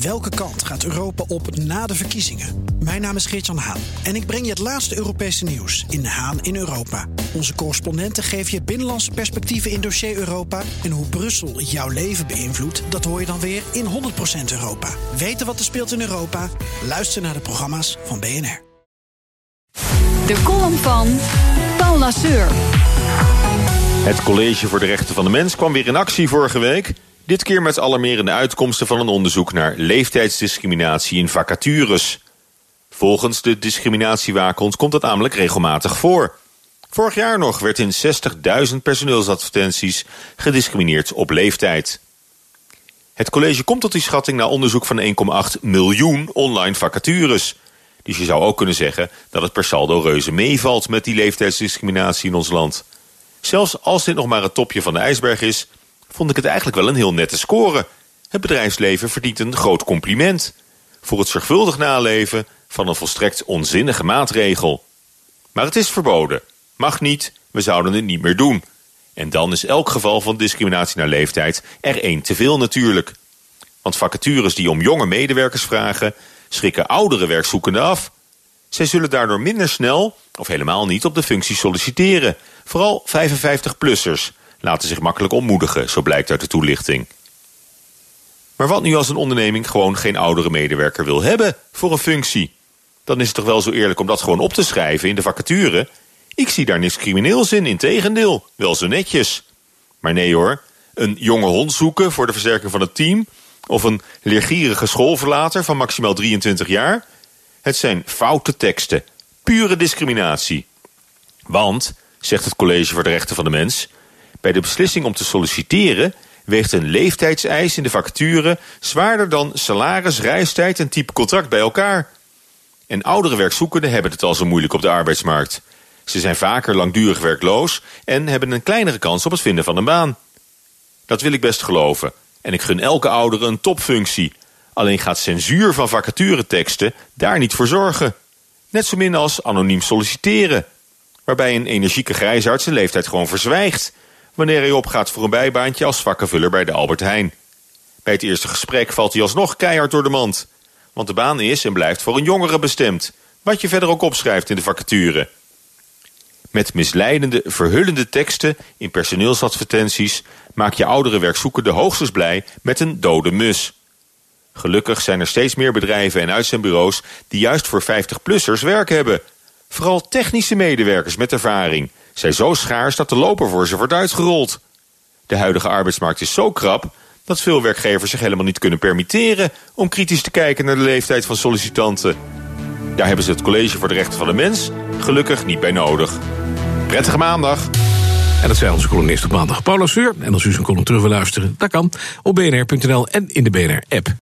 Welke kant gaat Europa op na de verkiezingen? Mijn naam is Geert-Jan Haan en ik breng je het laatste Europese nieuws in Haan in Europa. Onze correspondenten geven je binnenlandse perspectieven in dossier Europa. En hoe Brussel jouw leven beïnvloedt, dat hoor je dan weer in 100% Europa. Weten wat er speelt in Europa? Luister naar de programma's van BNR. De column van Paul Lasseur. Het College voor de Rechten van de Mens kwam weer in actie vorige week. Dit keer met alarmerende uitkomsten van een onderzoek naar leeftijdsdiscriminatie in vacatures. Volgens de discriminatiewaakhond komt dat namelijk regelmatig voor. Vorig jaar nog werd in 60.000 personeelsadvertenties gediscrimineerd op leeftijd. Het college komt tot die schatting na onderzoek van 1,8 miljoen online vacatures. Dus je zou ook kunnen zeggen dat het per saldo reuze meevalt met die leeftijdsdiscriminatie in ons land. Zelfs als dit nog maar het topje van de ijsberg is, vond ik het eigenlijk wel een heel nette score. Het bedrijfsleven verdient een groot compliment voor het zorgvuldig naleven van een volstrekt onzinnige maatregel. Maar het is verboden. Mag niet, we zouden het niet meer doen. En dan is elk geval van discriminatie naar leeftijd er één te veel natuurlijk. Want vacatures die om jonge medewerkers vragen, schrikken oudere werkzoekenden af. Zij zullen daardoor minder snel, of helemaal niet, op de functie solliciteren. Vooral 55-plussers laten zich makkelijk ontmoedigen, zo blijkt uit de toelichting. Maar wat nu als een onderneming gewoon geen oudere medewerker wil hebben voor een functie? Dan is het toch wel zo eerlijk om dat gewoon op te schrijven in de vacature? Ik zie daar niks crimineels in, integendeel, wel zo netjes. Maar nee hoor, een jonge hond zoeken voor de versterking van het team... of een leergierige schoolverlater van maximaal 23 jaar... het zijn foute teksten, pure discriminatie. Want, zegt het College voor de Rechten van de Mens... bij de beslissing om te solliciteren weegt een leeftijdseis in de vacature zwaarder dan salaris, reistijd en type contract bij elkaar. En oudere werkzoekenden hebben het al zo moeilijk op de arbeidsmarkt. Ze zijn vaker langdurig werkloos en hebben een kleinere kans op het vinden van een baan. Dat wil ik best geloven. En ik gun elke oudere een topfunctie. Alleen gaat censuur van vacatureteksten daar niet voor zorgen. Net zo min als anoniem solliciteren. Waarbij een energieke grijsaard zijn leeftijd gewoon verzwijgt wanneer hij opgaat voor een bijbaantje als vakkenvuller bij de Albert Heijn. Bij het eerste gesprek valt hij alsnog keihard door de mand. Want de baan is en blijft voor een jongere bestemd. Wat je verder ook opschrijft in de vacature. Met misleidende, verhullende teksten in personeelsadvertenties... maak je oudere werkzoekenden hoogstens blij met een dode mus. Gelukkig zijn er steeds meer bedrijven en uitzendbureaus... die juist voor 50-plussers werk hebben. Vooral technische medewerkers met ervaring zijn zo schaars dat de loper voor ze wordt uitgerold. De huidige arbeidsmarkt is zo krap dat veel werkgevers zich helemaal niet kunnen permitteren om kritisch te kijken naar de leeftijd van sollicitanten. Daar hebben ze het College voor de Rechten van de Mens gelukkig niet bij nodig. Prettige maandag! En dat zijn onze columnist op maandag, Paulus Seur. En als u zijn column terug wil luisteren, dat kan op bnr.nl en in de BNR-app.